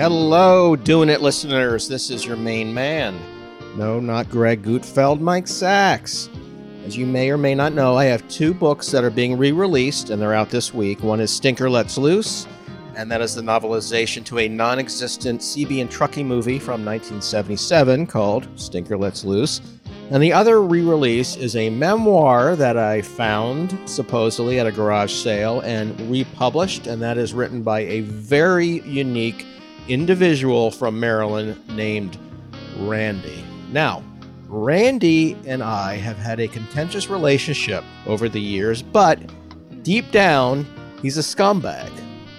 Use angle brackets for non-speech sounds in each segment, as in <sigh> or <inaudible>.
Hello, Doing It listeners. This is your main man. No, not Greg Gutfeld, Mike Sacks. As you may or may not know, I have two books that are being re released, and they're out this week. One is Stinker Lets Loose, and that is the novelization to a non existent CB and Truckee movie from 1977 called Stinker Lets Loose. And the other re release is a memoir that I found supposedly at a garage sale and republished, and that is written by a very unique individual from Maryland named Randy. Now, Randy and I have had a contentious relationship over the years, but deep down, he's a scumbag.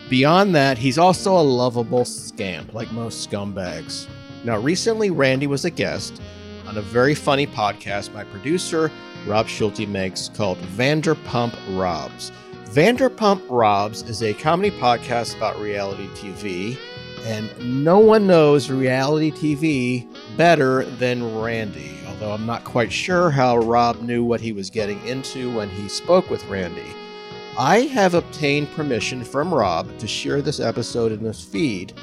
Beyond that, he's also a lovable scamp, like most scumbags. Now, recently, Randy was a guest on a very funny podcast my producer, Rob Schulte, makes called Vanderpump Robs. Vanderpump Robs is a comedy podcast about reality TV, and no one knows reality TV better than Randy, although I'm not quite sure how Rob knew what he was getting into when he spoke with Randy. I have obtained permission from Rob to share this episode in this feed,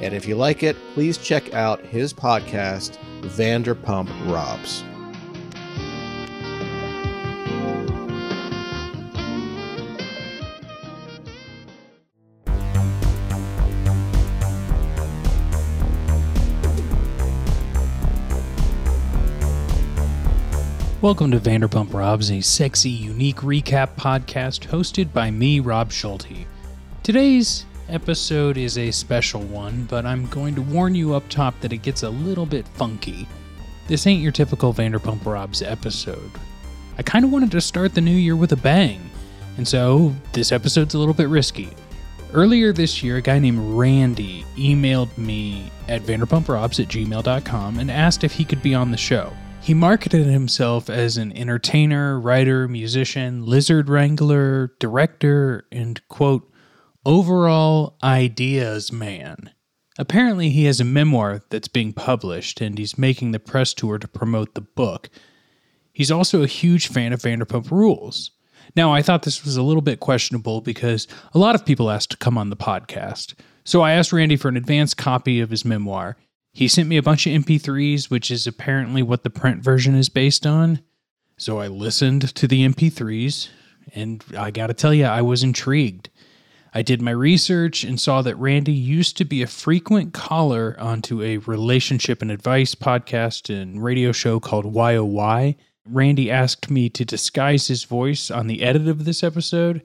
and if you like it, please check out his podcast, Vanderpump Robs. Welcome to Vanderpump Robs, a sexy, unique recap podcast hosted by me, Rob Schulte. Today's episode is a special one, but I'm going to warn you up top that it gets a little bit funky. This ain't your typical Vanderpump Robs episode. I kind of wanted to start the new year with a bang, and so this episode's a little bit risky. Earlier this year, a guy named Randy emailed me at vanderpumprobs at gmail.com and asked if he could be on the show. He marketed himself as an entertainer, writer, musician, lizard wrangler, director, and quote, overall ideas man. Apparently, he has a memoir that's being published and he's making the press tour to promote the book. He's also a huge fan of Vanderpump Rules. Now, I thought this was a little bit questionable because a lot of people asked to come on the podcast. So I asked Randy for an advance copy of his memoir. He sent me a bunch of MP3s, which is apparently what the print version is based on. So I listened to the MP3s, and I gotta tell you, I was intrigued. I did my research and saw that Randy used to be a frequent caller onto a relationship and advice podcast and radio show called YOY. Randy asked me to disguise his voice on the edit of this episode,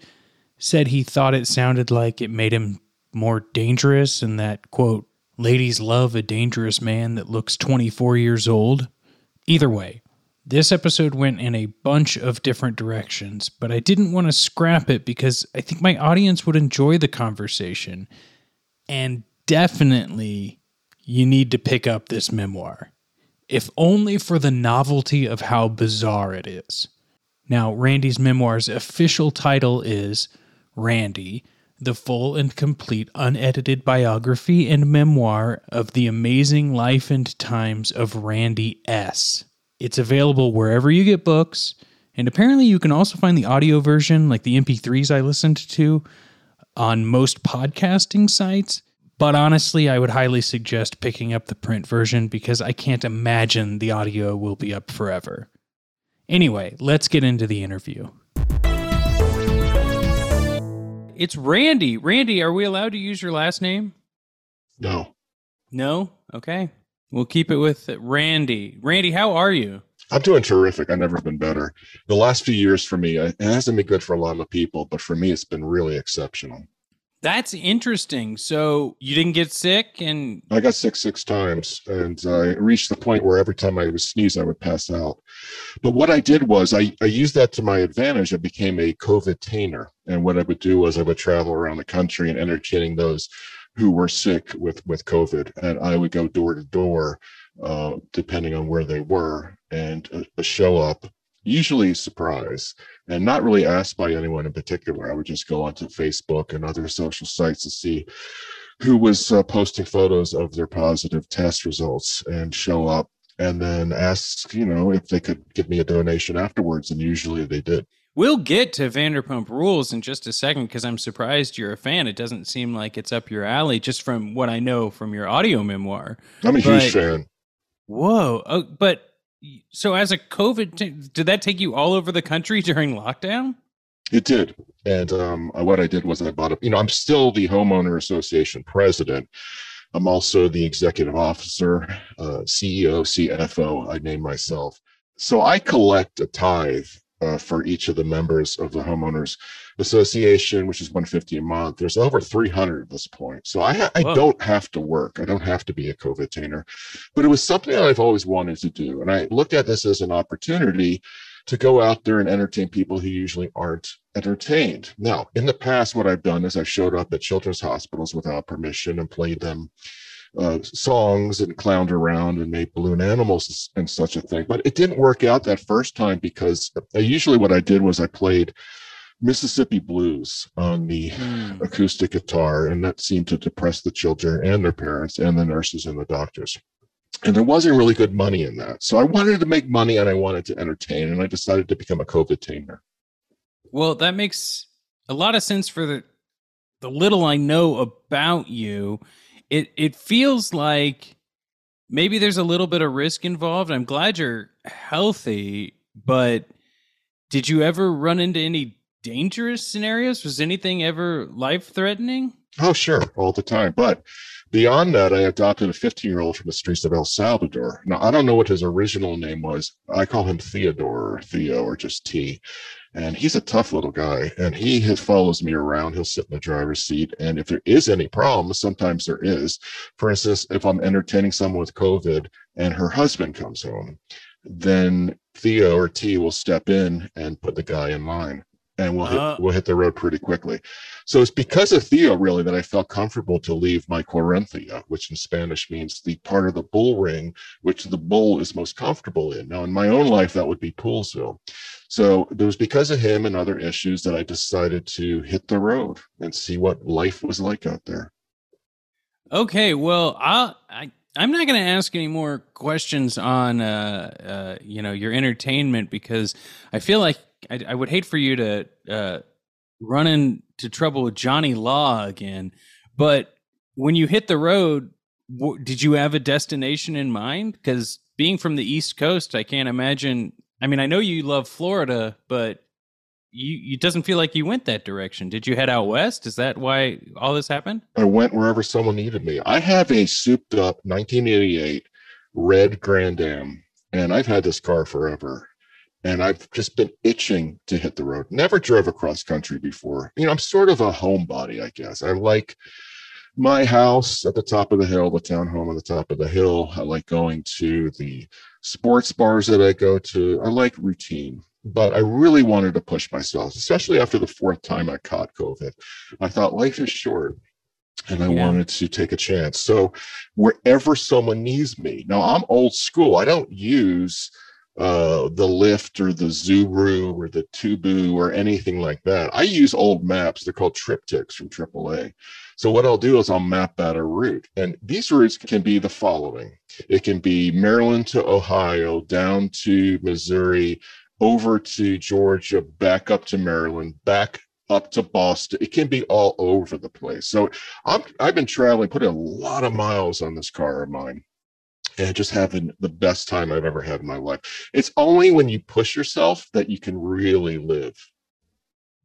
said he thought it sounded like it made him more dangerous and that, quote, Ladies love a dangerous man that looks 24 years old. Either way, this episode went in a bunch of different directions, but I didn't want to scrap it because I think my audience would enjoy the conversation. And definitely, you need to pick up this memoir, if only for the novelty of how bizarre it is. Now, Randy's memoir's official title is Randy the full and complete unedited biography and memoir of the amazing life and times of Randy S. It's available wherever you get books, and apparently you can also find the audio version, like the MP3s I listened to, on most podcasting sites. But honestly, I would highly suggest picking up the print version because I can't imagine the audio will be up forever. Anyway, let's get into the interview. It's Randy. Randy, are we allowed to use your last name? No. No? Okay. We'll keep it with Randy. Randy, how are you? I'm doing terrific. I've never been better. The last few years for me, uh, it hasn't been good for a lot of people, but for me, it's been really exceptional. That's interesting. So you didn't get sick and I got sick six times and I reached the point where every time I would sneeze, I would pass out. But what I did was I, I used that to my advantage. I became a COVID tainer. And what I would do was I would travel around the country and entertaining those who were sick with, with COVID. And I would go door to door, uh, depending on where they were and uh, show up usually surprise and not really asked by anyone in particular. I would just go onto Facebook and other social sites to see who was uh, posting photos of their positive test results and show up and then ask, you know, if they could give me a donation afterwards. And usually they did. We'll get to Vanderpump Rules in just a second because I'm surprised you're a fan. It doesn't seem like it's up your alley, just from what I know from your audio memoir. I'm a But- huge fan. Whoa! Oh, but so as a COVID, t- did that take you all over the country during lockdown? It did. And um, what I did was I bought a, you know, I'm still the homeowner association president. I'm also the executive officer, uh, CEO, CFO. I name myself. So I collect a tithe uh, for each of the members of the homeowners association, which is 150 a month. There's over 300 at this point. So I, ha- I Whoa. don't have to work. I don't have to be a COVID tainer, but it was something that I've always wanted to do. And I looked at this as an opportunity to go out there and entertain people who usually aren't entertained. Now, in the past, what I've done is I've showed up at children's hospitals without permission and played them uh, songs and clowned around and made balloon animals and such a thing. But it didn't work out that first time because uh, usually what I did was I played Mississippi blues on the Hmm. acoustic guitar, and that seemed to depress the children and their parents and the nurses and the doctors. And there wasn't really good money in that. So I wanted to make money and I wanted to entertain, and I decided to become a COVID tainer. Well, that makes a lot of sense for the the little I know about you. It it feels like maybe there's a little bit of risk involved. I'm glad you're healthy, but did you ever run into any dangerous scenarios? Was anything ever life threatening? Oh, sure, all the time. But beyond that, I adopted a 15 year old from the streets of El Salvador. Now, I don't know what his original name was. I call him Theodore or Theo or just T. And he's a tough little guy. And he has, follows me around. He'll sit in the driver's seat. And if there is any problem, sometimes there is. For instance, if I'm entertaining someone with COVID and her husband comes home, then Theo or T will step in and put the guy in line. And we'll hit, Ah. we'll hit the road pretty quickly. So it's because of Theo really that I felt comfortable to leave my Corinthia, which in Spanish means the part of the bull ring which the bull is most comfortable in. Now, in my own life, that would be Poolesville. So it was because of him and other issues that I decided to hit the road and see what life was like out there. Okay, well, I'll, I I'm not going to ask any more questions on uh, uh, you know your entertainment because I feel like I, I would hate for you to uh, run into trouble with Johnny Law again. But when you hit the road, w- did you have a destination in mind? Because being from the East Coast, I can't imagine. I mean, I know you love Florida, but you it doesn't feel like you went that direction. Did you head out west? Is that why all this happened? I went wherever someone needed me. I have a souped up 1988 red Grand Am, and I've had this car forever. And I've just been itching to hit the road. Never drove across country before. You know, I'm sort of a homebody, I guess. I like my house at the top of the hill, the townhome on the top of the hill. I like going to the sports bars that I go to. I like routine, but I really wanted to push myself, especially after the fourth time I caught COVID. I thought life is short and I Yeah. wanted to take a chance. So wherever someone needs me, now I'm old school. I don't use uh the Lyft or the Zuru or the Tubu or anything like that. I use old maps. They're called TripTiks from AAA. So what I'll do is I'll map out a route. And these routes can be the following. It can be Maryland to Ohio, down to Missouri, over to Georgia, back up to Maryland, back up to Boston. It can be all over the place. So I'm, I've been traveling, put a lot of miles on this car of mine and just having the best time I've ever had in my life. It's only when you push yourself that you can really live.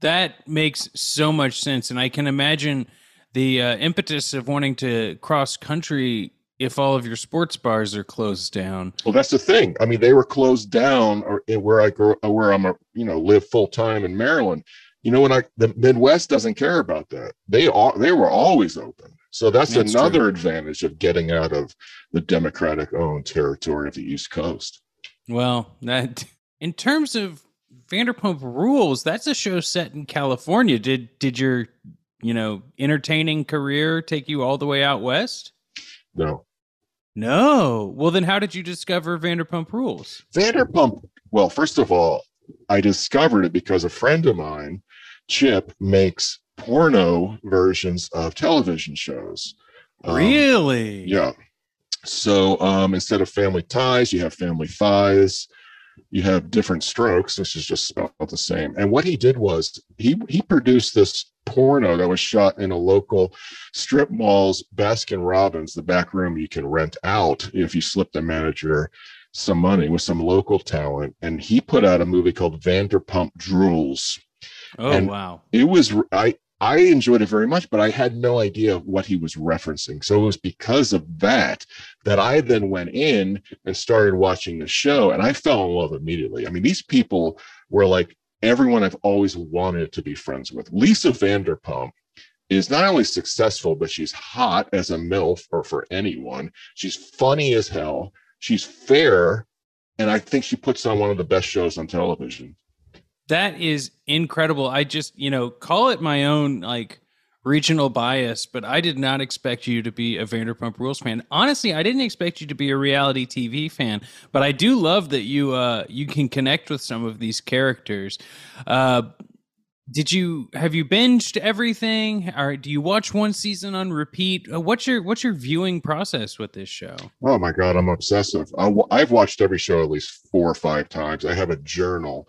That makes so much sense, and I can imagine the uh, impetus of wanting to cross country if all of your sports bars are closed down. Well, that's the thing. I mean, they were closed down or where I grew, where I'm a, you know, live full time in Maryland. You know, when I the Midwest doesn't care about that. They are they were always open. So that's, That's another true. advantage of getting out of the Democratic owned territory of the East Coast. Well, that in terms of Vanderpump Rules, that's a show set in California. Did did your you know entertaining career take you all the way out west? No, No. Well, then how did you discover Vanderpump Rules? Vanderpump. Well, first of all, I discovered it because a friend of mine, Chip, makes porno versions of television shows. Um, really? Yeah. So um, instead of family ties, you have family thighs. you have different strokes, which is just spelled the same. And what he did was he he produced this porno that was shot in a local strip mall's Baskin Robbins, the back room you can rent out if you slip the manager some money with some local talent. And he put out a movie called Vanderpump Drools. Oh and wow! It was I I enjoyed it very much, but I had no idea what he was referencing. So it was because of that that I then went in and started watching the show and I fell in love immediately. I mean, these people were like everyone I've always wanted to be friends with. Lisa Vanderpump is not only successful, but she's hot as a MILF or for anyone. She's funny as hell. She's fair. And I think she puts on one of the best shows on television. That is incredible. I just, you know, call it my own like regional bias, but I did not expect you to be a Vanderpump Rules fan. Honestly, I didn't expect you to be a reality TV fan, but I do love that you uh you can connect with some of these characters. Uh did you have you binged everything or do you watch one season on repeat uh, what's your what's your viewing process with this show oh my god i'm obsessive I, i've watched every show at least four or five times i have a journal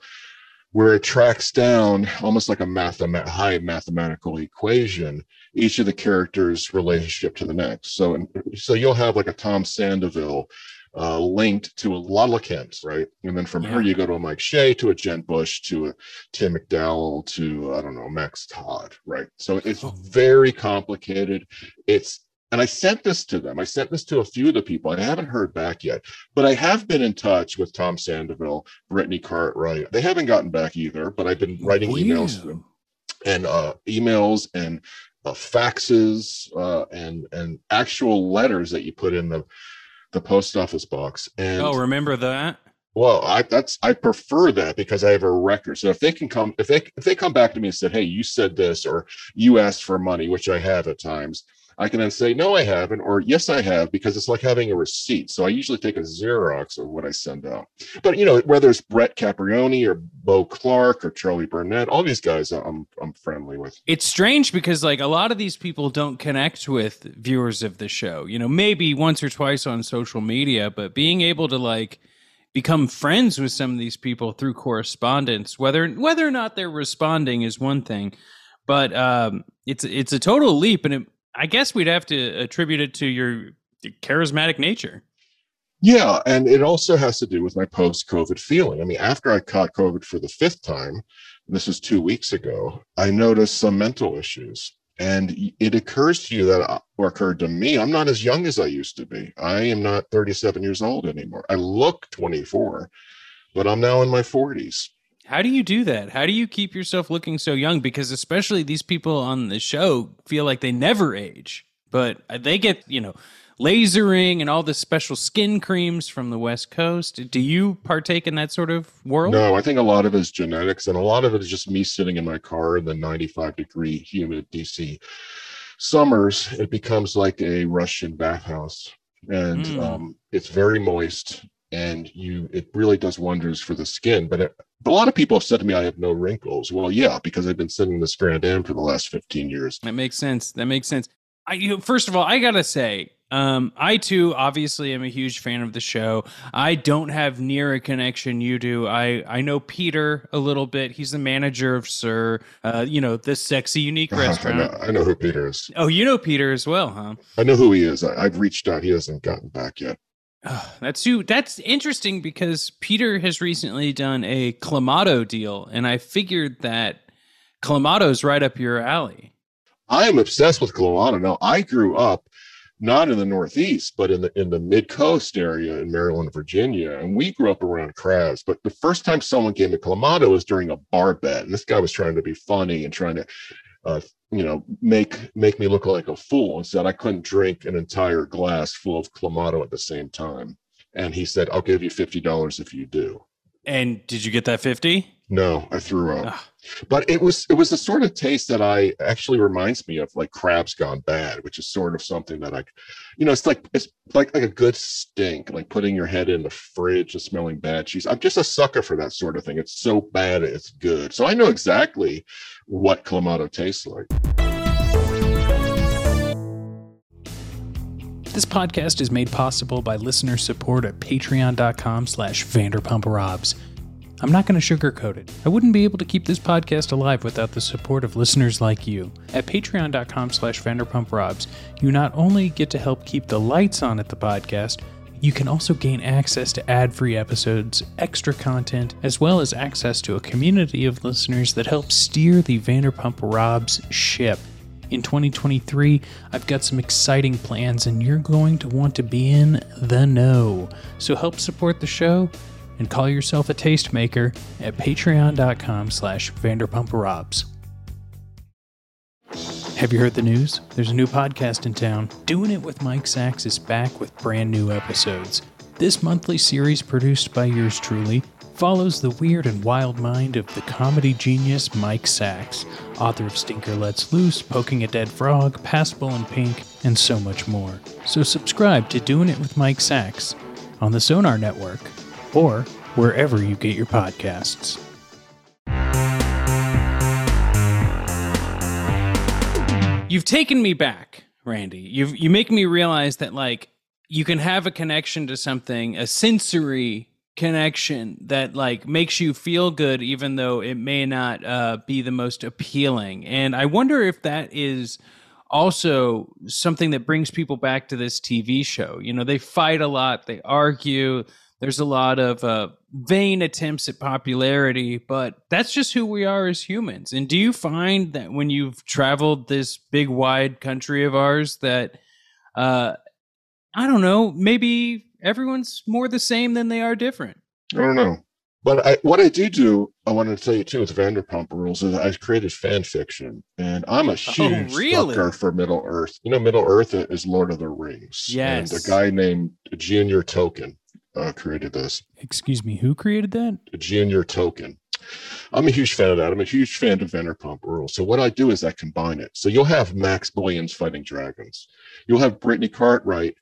where it tracks down almost like a math- high mathematical equation each of the characters relationship to the next so so you'll have like a tom sandoval uh, linked to a Lala Kent, right? And then from yeah. her, you go to a Mike Shay, to a Jen Bush, to a Tim McDowell, to I don't know Max Todd, right? So it's oh. very complicated. It's and I sent this to them. I sent this to a few of the people. I haven't heard back yet, but I have been in touch with Tom Sandoval, Brittany Cartwright. They haven't gotten back either, but I've been writing emails to them and uh, emails and uh, faxes uh, and and actual letters that you put in the the post office box. And oh, remember that? Well, I that's I prefer that because I have a record. So if they can come, if they if they come back to me and said, "Hey, you said this," or "You asked for money," which I have at times, I can then say, no, I haven't, or yes, I have, because it's like having a receipt. So I usually take a Xerox of what I send out. But, you know, whether it's Brett Caprioni or Beau Clark or Charli Burnett, all these guys I'm, I'm friendly with. It's strange because, like, a lot of these people don't connect with viewers of the show, you know, maybe once or twice on social media, but being able to, like, become friends with some of these people through correspondence, whether whether or not they're responding is one thing, but um, it's it's a total leap, and it I guess we'd have to attribute it to your charismatic nature. Yeah, and it also has to do with my post-COVID feeling. I mean, after I caught COVID for the fifth time, this was two weeks ago, I noticed some mental issues. And it occurs to you that, uh, or occurred to me, I'm not as young as I used to be. I am not 37 years old anymore. I look 24, but I'm now in my 40s. How do you do that? How do you keep yourself looking so young? Because especially these people on the show feel like they never age, but they get, you know, lasering and all the special skin creams from the West Coast. Do you partake in that sort of world? No, I think a lot of it is genetics and a lot of it is just me sitting in my car in the 95 degree humid DC summers. It becomes like a Russian bathhouse and mm. um, it's very moist and you it really does wonders for the skin but it, a lot of people have said to me i have no wrinkles well yeah because i've been sitting this Grand Am for the last 15 years that makes sense that makes sense I, you, first of all i gotta say um, I too obviously am a huge fan of the show. I don't have near a connection you do. I I know Peter a little bit. He's the manager of SUR, uh, you know, the sexy unique restaurant. <laughs> I know, I know, who Peter is. Oh, you know Peter as well, huh? I know who he is. I, have reached out. He hasn't gotten back yet. Oh, that's too, that's interesting because Peter has recently done a Clamato deal, and I figured that Clamato's right up your alley. I am obsessed with Clamato. Now, I grew up not in the Northeast, but in the in the mid coast area in Maryland, Virginia, and we grew up around crabs. But the first time someone came to Clamato was during a bar bet, and this guy was trying to be funny and trying to uh, you know, make make me look like a fool and said I couldn't drink an entire glass full of Clamato at the same time. And he said, I'll give you fifty dollars if you do. And did you get that fifty? No, I threw up. Ugh. But it was it was the sort of taste that I actually reminds me of like crabs gone bad, which is sort of something that I, you know, it's like it's like like a good stink, like putting your head in the fridge and smelling bad cheese. I'm just a sucker for that sort of thing. It's so bad it's good. So I know exactly what clamato tastes like. This podcast is made possible by listener support at patreon.com slash vanderpumprobs. I'm not going to sugarcoat it. I wouldn't be able to keep this podcast alive without the support of listeners like you. At patreon.com slash vanderpumprobs, you not only get to help keep the lights on at the podcast, you can also gain access to ad free episodes, extra content, as well as access to a community of listeners that help steer the Vanderpump Robs ship. In 2023, I've got some exciting plans, and you're going to want to be in the know. So help support the show and call yourself a tastemaker at patreon.com slash vanderpumprobs. Have you heard the news? There's a new podcast in town. Doing It with Mike Sacks is back with brand new episodes. This monthly series, produced by yours truly, follows the weird and wild mind of the comedy genius Mike Sacks, author of Stinker Lets Loose, Poking a Dead Frog, Passable in Pink, and so much more. So subscribe to Doing It with Mike Sacks on the Sonar Network or wherever you get your podcasts. You've taken me back, Randy. You've you make me realize that like you can have a connection to something, a sensory connection that like makes you feel good even though it may not uh, be the most appealing. And I wonder if that is also something that brings people back to this TV show. You know, they fight a lot, they argue, there's a lot of uh, vain attempts at popularity, but that's just who we are as humans. And do you find that when you've traveled this big, wide country of ours, that uh, I don't know, maybe everyone's more the same than they are different? I don't know. But I, what I do do, I want to tell you too, with Vanderpump Rules, is I've created fan fiction, and I'm a huge Oh, really? sucker for Middle Earth. You know, Middle Earth is Lord of the Rings. Yes. And a guy named Junior Token uh, created this. Excuse me, who created that? Junior Token. I'm a huge fan of that. I'm a huge fan of Vanderpump Rules. So what I do is I combine it. So you'll have Max Williams fighting dragons. You'll have Brittany Cartwright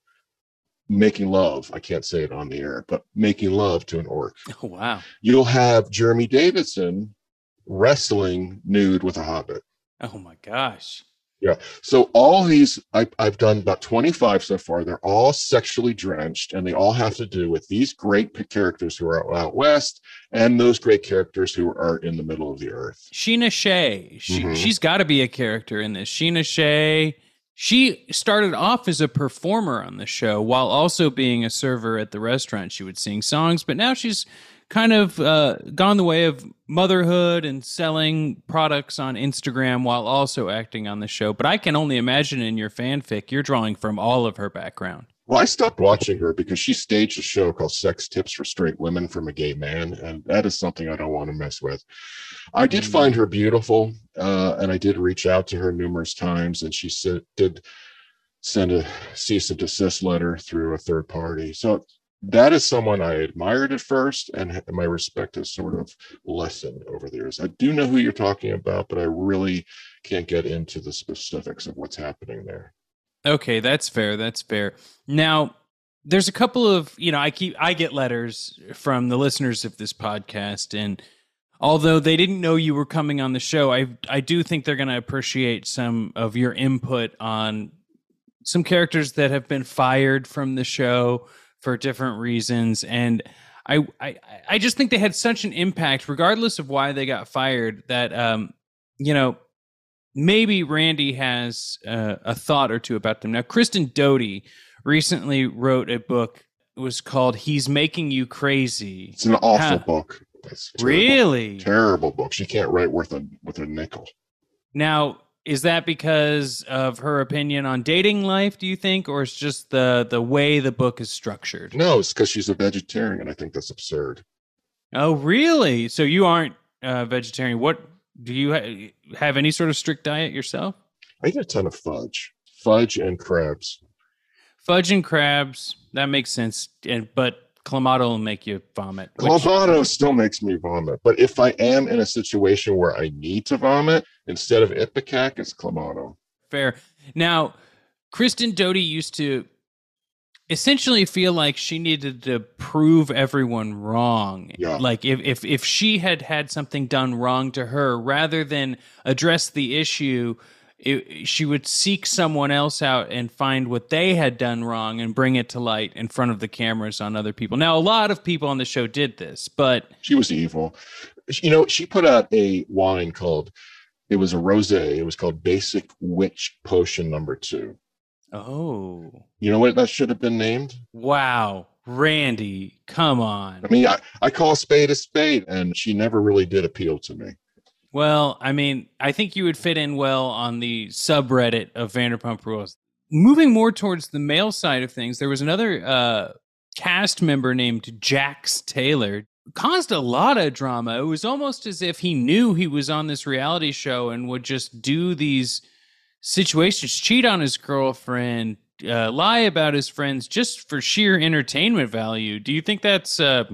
making love. I can't say it on the air, but making love to an orc. <laughs> Oh, wow. You'll have Jeremy Davidson wrestling nude with a hobbit. Oh, my gosh. Yeah. So all these, I, I've done about 25 so far. They're all sexually drenched, and they all have to do with these great characters who are out west and those great characters who are in the middle of the earth. Scheana Shay. She. Mm-hmm. She's got to be a character in this. Scheana Shay. She started off as a performer on the show while also being a server at the restaurant. She would sing songs, but now she's kind of uh, gone the way of motherhood and selling products on Instagram while also acting on the show. But I can only imagine in your fanfic, you're drawing from all of her background. Well, I stopped watching her because she staged a show called Sex Tips for Straight Women from a Gay Man, and that is something I don't want to mess with. I did Mm. find her beautiful, uh, and I did reach out to her numerous times, and she said, did send a cease and desist letter through a third party. So that is someone I admired at first, and my respect has sort of lessened over the years. I do know who you're talking about, but I really can't get into the specifics of what's happening there. Okay, that's fair. That's fair. Now, there's a couple of, you know, I keep I get letters from the listeners of this podcast and although they didn't know you were coming on the show, I I do think they're going to appreciate some of your input on some characters that have been fired from the show for different reasons and I, I I just think they had such an impact regardless of why they got fired that um you know maybe Randy has uh, a thought or two about them. Now, Kristen Doute recently wrote a book. It was called "He's Making You Crazy." It's an awful Huh. book. It's terrible. Really? terrible book. She can't write worth a with a nickel. Now, is that because of her opinion on dating life? Do you think, or it's just the the way the book is structured? No, it's because she's a vegetarian. I think that's absurd. Oh, really? So you aren't uh, vegetarian? What do you ha- have any sort of strict diet yourself? I eat a ton of fudge, fudge and crabs. Fudge and crabs. That makes sense. And but clamato will make you vomit. which- Clamato still makes me vomit, but if I am in a situation where I need to vomit, instead of ipecac, it's clamato. Fair. Now, Kristen Doute used to essentially feel like she needed to prove everyone wrong. Yeah. Like if, if if she had had something done wrong to her, rather than address the issue it, she would seek someone else out and find what they had done wrong and bring it to light in front of the cameras on other people. Now, a lot of people on the show did this, but she was evil. You know, she put out a wine called it was a rosé. It was called Basic Witch Potion Number Two. Oh, you know what that should have been named? Wow, Randy, come on. I mean, I, I call a spade a spade, and she never really did appeal to me. Well, I mean, I think you would fit in well on the subreddit of Vanderpump Rules. Moving more towards the male side of things, there was another uh, cast member named Jax Taylor. Caused a lot of drama. It was almost as if he knew he was on this reality show and would just do these situations, cheat on his girlfriend, uh, lie about his friends just for sheer entertainment value. Do you think that's uh,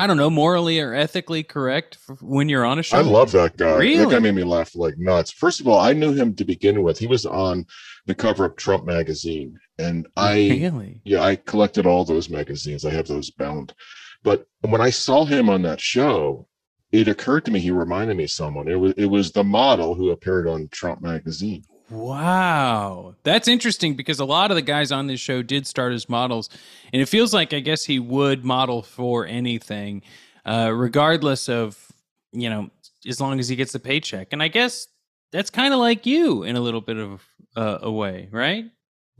I don't know, morally or ethically correct when you're on a show? I love that guy. Really? That guy made me laugh like nuts. First of all, I knew him to begin with. He was on the cover of Trump magazine, and I really, yeah, I collected all those magazines. I have those bound. But when I saw him on that show, it occurred to me he reminded me of someone. It was it was the model who appeared on Trump magazine. Wow. That's interesting because a lot of the guys on this show did start as models. And it feels like, I guess, he would model for anything, uh, regardless of, you know, as long as he gets the paycheck. And I guess that's kind of like you in a little bit of uh, a way, right?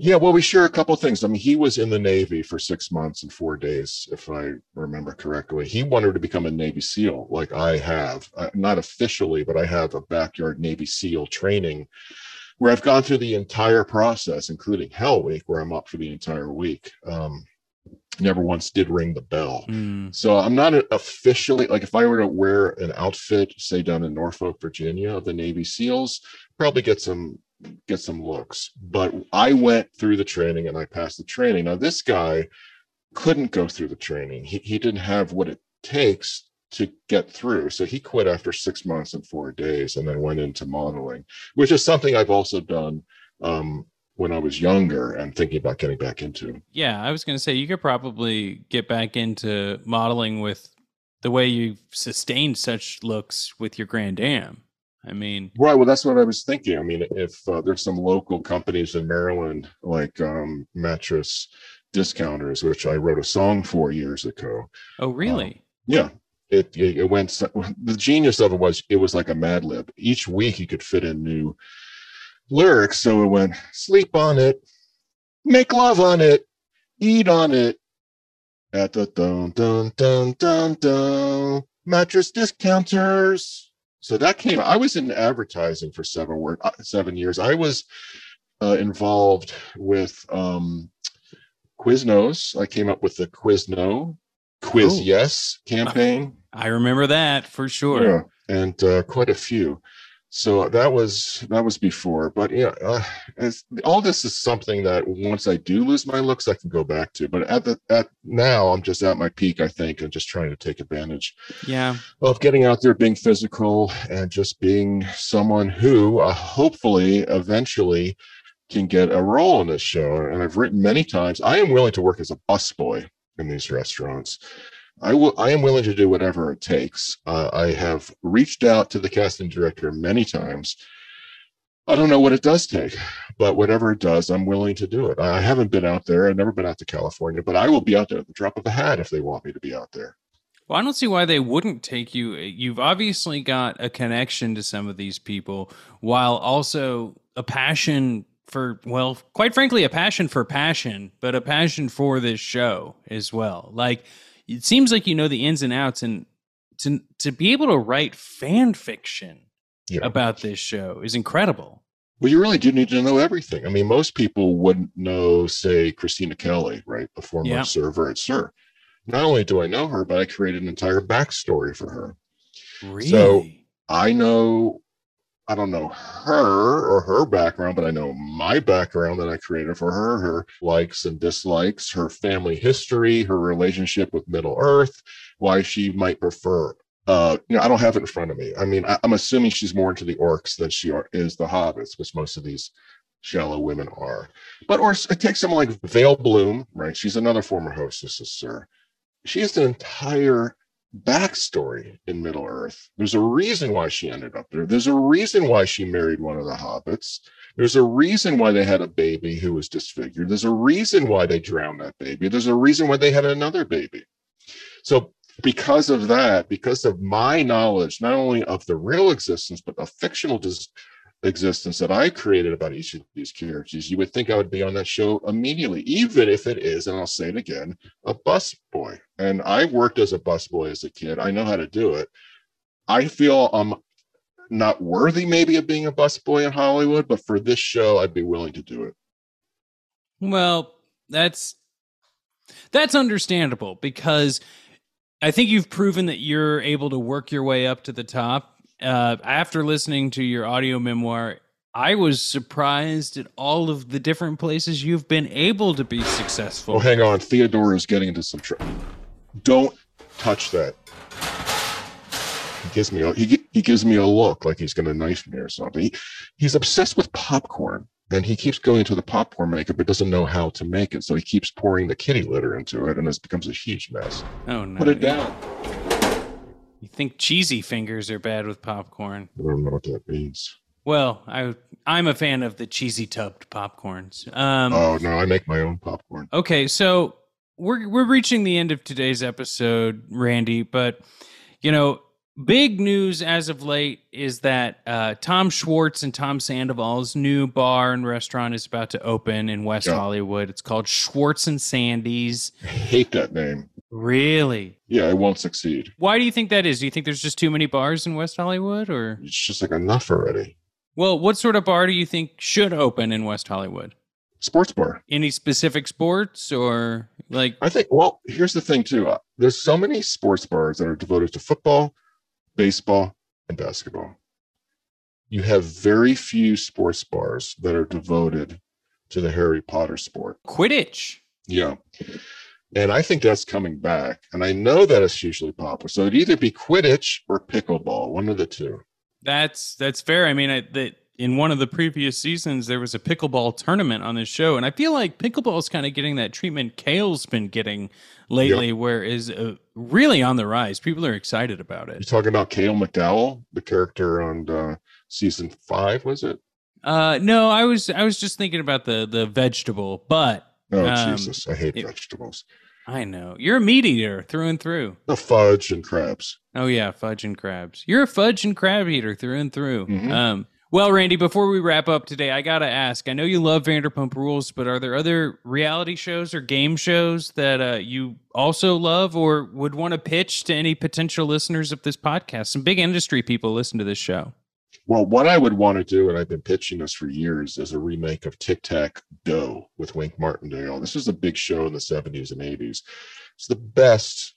Yeah, well, we share a couple things. I mean, he was in the Navy for six months and four days, if I remember correctly. He wanted to become a Navy SEAL, like I have, uh, not officially, but I have a backyard Navy SEAL training where I've gone through the entire process, including Hell Week, where I'm up for the entire week. Um, never once did ring the bell. Mm. So I'm not officially like if I were to wear an outfit, say down in Norfolk, Virginia, of the Navy SEALs, probably get some get some looks. But I went through the training and I passed the training. Now this guy couldn't go through the training. He he didn't have what it takes to get through. So he quit after six months and four days and then went into modeling, which is something I've also done um, when I was younger and thinking about getting back into. Yeah, I was going to say you could probably get back into modeling with the way you've sustained such looks with your Grand Am. I mean, right. Well, that's what I was thinking. I mean, if uh, there's some local companies in Maryland like um, Mattress Discounters, which I wrote a song for years ago. Oh, really? Um, yeah, it, it went the genius of it was it was like a mad lib. Each week he could fit in new lyrics so it went sleep on it make love on it eat on it. At the dun dun dun dun dun mattress discounters. So that came i was in advertising for seven work uh, seven years. I was uh, involved with um quiznos. I came up with the quizno quiz oh. yes campaign I remember that for sure. Yeah, and uh, quite a few. So that was that was before, but yeah, uh, all this is something that once I do lose my looks, I can go back to. But at the at now, I'm just at my peak, I think, and just trying to take advantage. Yeah, of getting out there, being physical, and just being someone who uh, hopefully eventually can get a role in this show. And I've written many times. I am willing to work as a busboy in these restaurants. I will. I am willing to do whatever it takes. Uh, I have reached out to the casting director many times. I don't know what it does take, but whatever it does, I'm willing to do it. I haven't been out there. I've never been out to California, but I will be out there at the drop of a hat if they want me to be out there. Well, I don't see why they wouldn't take you. You've obviously got a connection to some of these people, while also a passion for, well, quite frankly, a passion for passion, but a passion for this show as well. Like, it seems like you know the ins and outs and to to be able to write fan fiction yeah. about this show is incredible. Well, you really do need to know everything. I mean, most people wouldn't know, say, Kristina Kelly, right, the former yeah. server at SUR Not only do I know her, but I created an entire backstory for her. Really? So I know I don't know her or her background, but I know my background that I created for her, her likes and dislikes, her family history, her relationship with Middle Earth, why she might prefer. Uh, you know, I don't have it in front of me. I mean, I, am assuming she's more into the orcs than she are, is the hobbits, which most of these shallow women are. But or it takes someone like Vail Bloom, right? She's another former hostess SUR. She has an entire backstory in Middle Earth. There's a reason why she ended up there. There's a reason why she married one of the hobbits. There's a reason why they had a baby who was disfigured. There's a reason why they drowned that baby. There's a reason why they had another baby. So, because of that, because of my knowledge, not only of the real existence, but the fictional dis- existence that I created about each of these characters, you would think I would be on that show immediately, even if it is, and I'll say it again, a bus boy. And I worked as a bus boy as a kid. I know how to do it. I feel I'm not worthy maybe of being a bus boy in Hollywood, but for this show, I'd be willing to do it. Well, that's that's understandable because I think you've proven that you're able to work your way up to the top uh, after listening to your audio memoir, I was surprised at all of the different places you've been able to be successful. Oh, hang on. Theodore is getting into some trouble. Don't touch that. He gives me a, he, he gives me a look like he's going to knife me or something. He, he's obsessed with popcorn and he keeps going to the popcorn maker but doesn't know how to make it. So he keeps pouring the kitty litter into it and it becomes a huge mess. Oh no. Put it down. You think cheesy fingers are bad with popcorn? I don't know what that means. Well, I I'm a fan of the cheesy tubbed popcorns. Um, oh no, I make my own popcorn. Okay, so we're we're reaching the end of today's episode, Randy. But you know, big news as of late is that uh, Tom Schwartz and Tom Sandoval's new bar and restaurant is about to open in West yeah. Hollywood. It's called Schwartz and Sandy's. I hate that name. Really? Yeah, it won't succeed. Why do you think that is? Do you think there's just too many bars in West Hollywood or it's just like enough already? Well, what sort of bar do you think should open in West Hollywood? Sports bar. Any specific sports or like I think well, here's the thing too. Uh, there's so many sports bars that are devoted to football, baseball, and basketball. You have very few sports bars that are devoted to the Harry Potter sport. Quidditch. Yeah. And I think that's coming back. And I know that it's hugely popular. So it'd either be Quidditch or pickleball, one of the two. That's that's fair. I mean, I, that in one of the previous seasons there was a pickleball tournament on this show, and I feel like pickleball is kind of getting that treatment Kale's been getting lately, yep. where is uh, really on the rise. People are excited about it. You're talking about Kale McDowell, the character on uh, season five? Was it? Uh, no, I was I was just thinking about the the vegetable, but Oh um, Jesus, I hate it, vegetables. I know you're a meat eater through and through. The fudge and crabs. Oh yeah, fudge and crabs. You're a fudge and crab eater through and through. Mm-hmm. Um, well, Randy, before we wrap up today, I gotta ask. I know you love Vanderpump Rules, but are there other reality shows or game shows that uh, you also love or would want to pitch to any potential listeners of this podcast? Some big industry people listen to this show. Well, what I would want to do, and I've been pitching this for years, is a remake of Tic Tac Dough with Wink Martindale. This was a big show in the 70s and 80s. It's the best,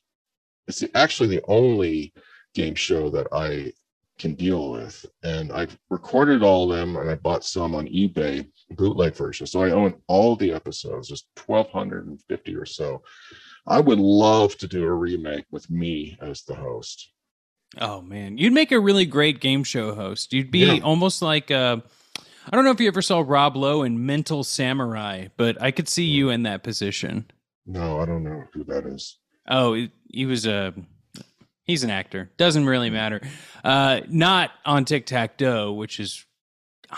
it's actually the only game show that I can deal with. And I've recorded all of them and I bought some on eBay, bootleg version. So I own all the episodes, just 1,250 or so. I would love to do a remake with me as the host. Oh man, you'd make a really great game show host. You'd be yeah. almost like uh, I don't know if you ever saw Rob Lowe in Mental Samurai, but I could see you in that position. No, I don't know who that is. Oh, he was a he's an actor. Doesn't really matter. Uh, not on Tic Tac Dough, which is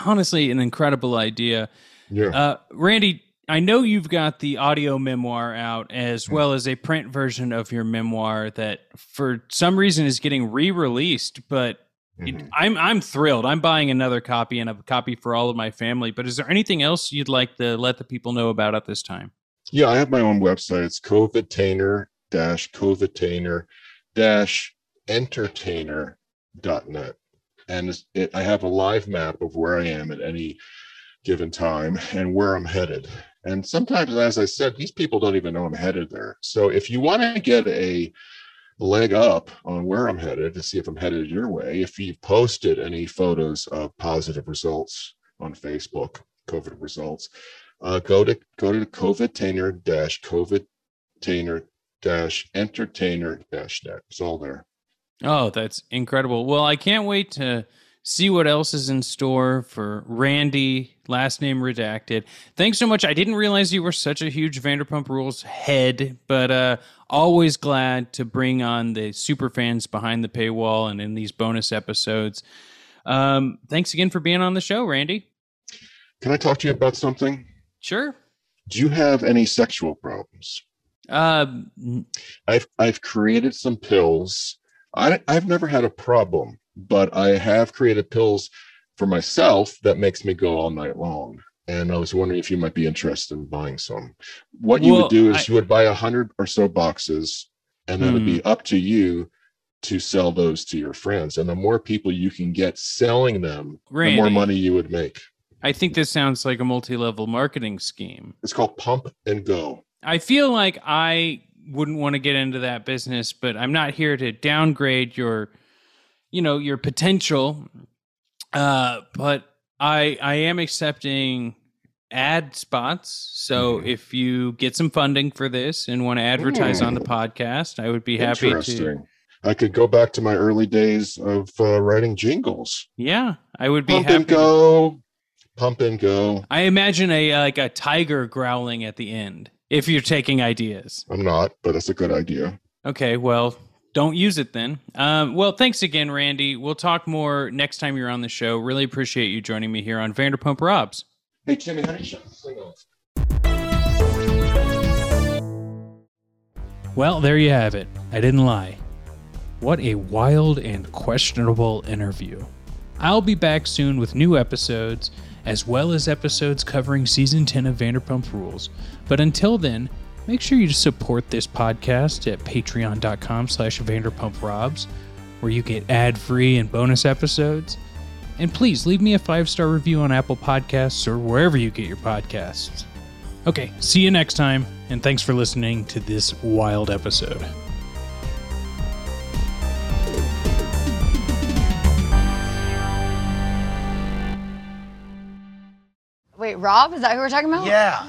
honestly an incredible idea. Yeah. Uh, Randy, I know you've got the audio memoir out as hmm. well as a print version of your memoir that for some reason is getting re-released, but mm-hmm. I'm I'm thrilled. I'm buying another copy and a copy for all of my family. But is there anything else you'd like to let the people know about at this time? Yeah, I have my own website. It's covidtainer dash covidtainer dash entertainer.net. And it, I have a live map of where I am at any given time and where I'm headed. And sometimes, as I said, these people don't even know I'm headed there. So if you want to get a leg up on where I'm headed to see if I'm headed your way, if you've posted any photos of positive results on Facebook, COVID results, uh, go to go to COVIDtainer dash COVIDtainer dash entertainer dash net. It's all there. Oh, that's incredible. Well, I can't wait to see what else is in store for Randy, last name redacted. Thanks so much. I didn't realize you were such a huge Vanderpump Rules head, but uh, Always glad to bring on the super fans behind the paywall and in these bonus episodes. Um, thanks again for being on the show, Randy. Can I talk to you about something? Sure. Do you have any sexual problems? Uh, I've I've created some pills. I I've never had a problem, but I have created pills for myself that makes me go all night long. And I was wondering if you might be interested in buying some. What you Well, would do is I- you would buy a hundred or so boxes, and then it'd Hmm. be up to you to sell those to your friends. And the more people you can get selling them, the more money you would make. I think this sounds like a multi-level marketing scheme. It's called Pump and Go. I feel like I wouldn't want to get into that business, but I'm not here to downgrade your, you know, your potential. Uh, but I I am accepting ad spots. So Mhm. if you get some funding for this and want to advertise on the podcast, I would be happy to. I could go back to my early days of uh, writing jingles. Yeah, I would be Pump happy. and go, pump and go. I imagine a like a tiger growling at the end. If you're taking ideas. I'm not, but that's a good idea. Okay, well, don't use it then. Um, well, thanks again, Randy. We'll talk more next time you're on the show. Really appreciate you joining me here on Vanderpump Robs. Hey, Timmy, how do you shut this thing off? Well, there you have it. I didn't lie. What a wild and questionable interview. I'll be back soon with new episodes, as well as episodes covering season 10 of Vanderpump Rules. But until then, make sure you support this podcast at patreon.com slash vanderpumprobs, where you get ad-free and bonus episodes. And please leave me a five-star review on Apple Podcasts or wherever you get your podcasts. Okay, see you next time, and thanks for listening to this wild episode. Wait, Rob? Is that who we're talking about? Yeah.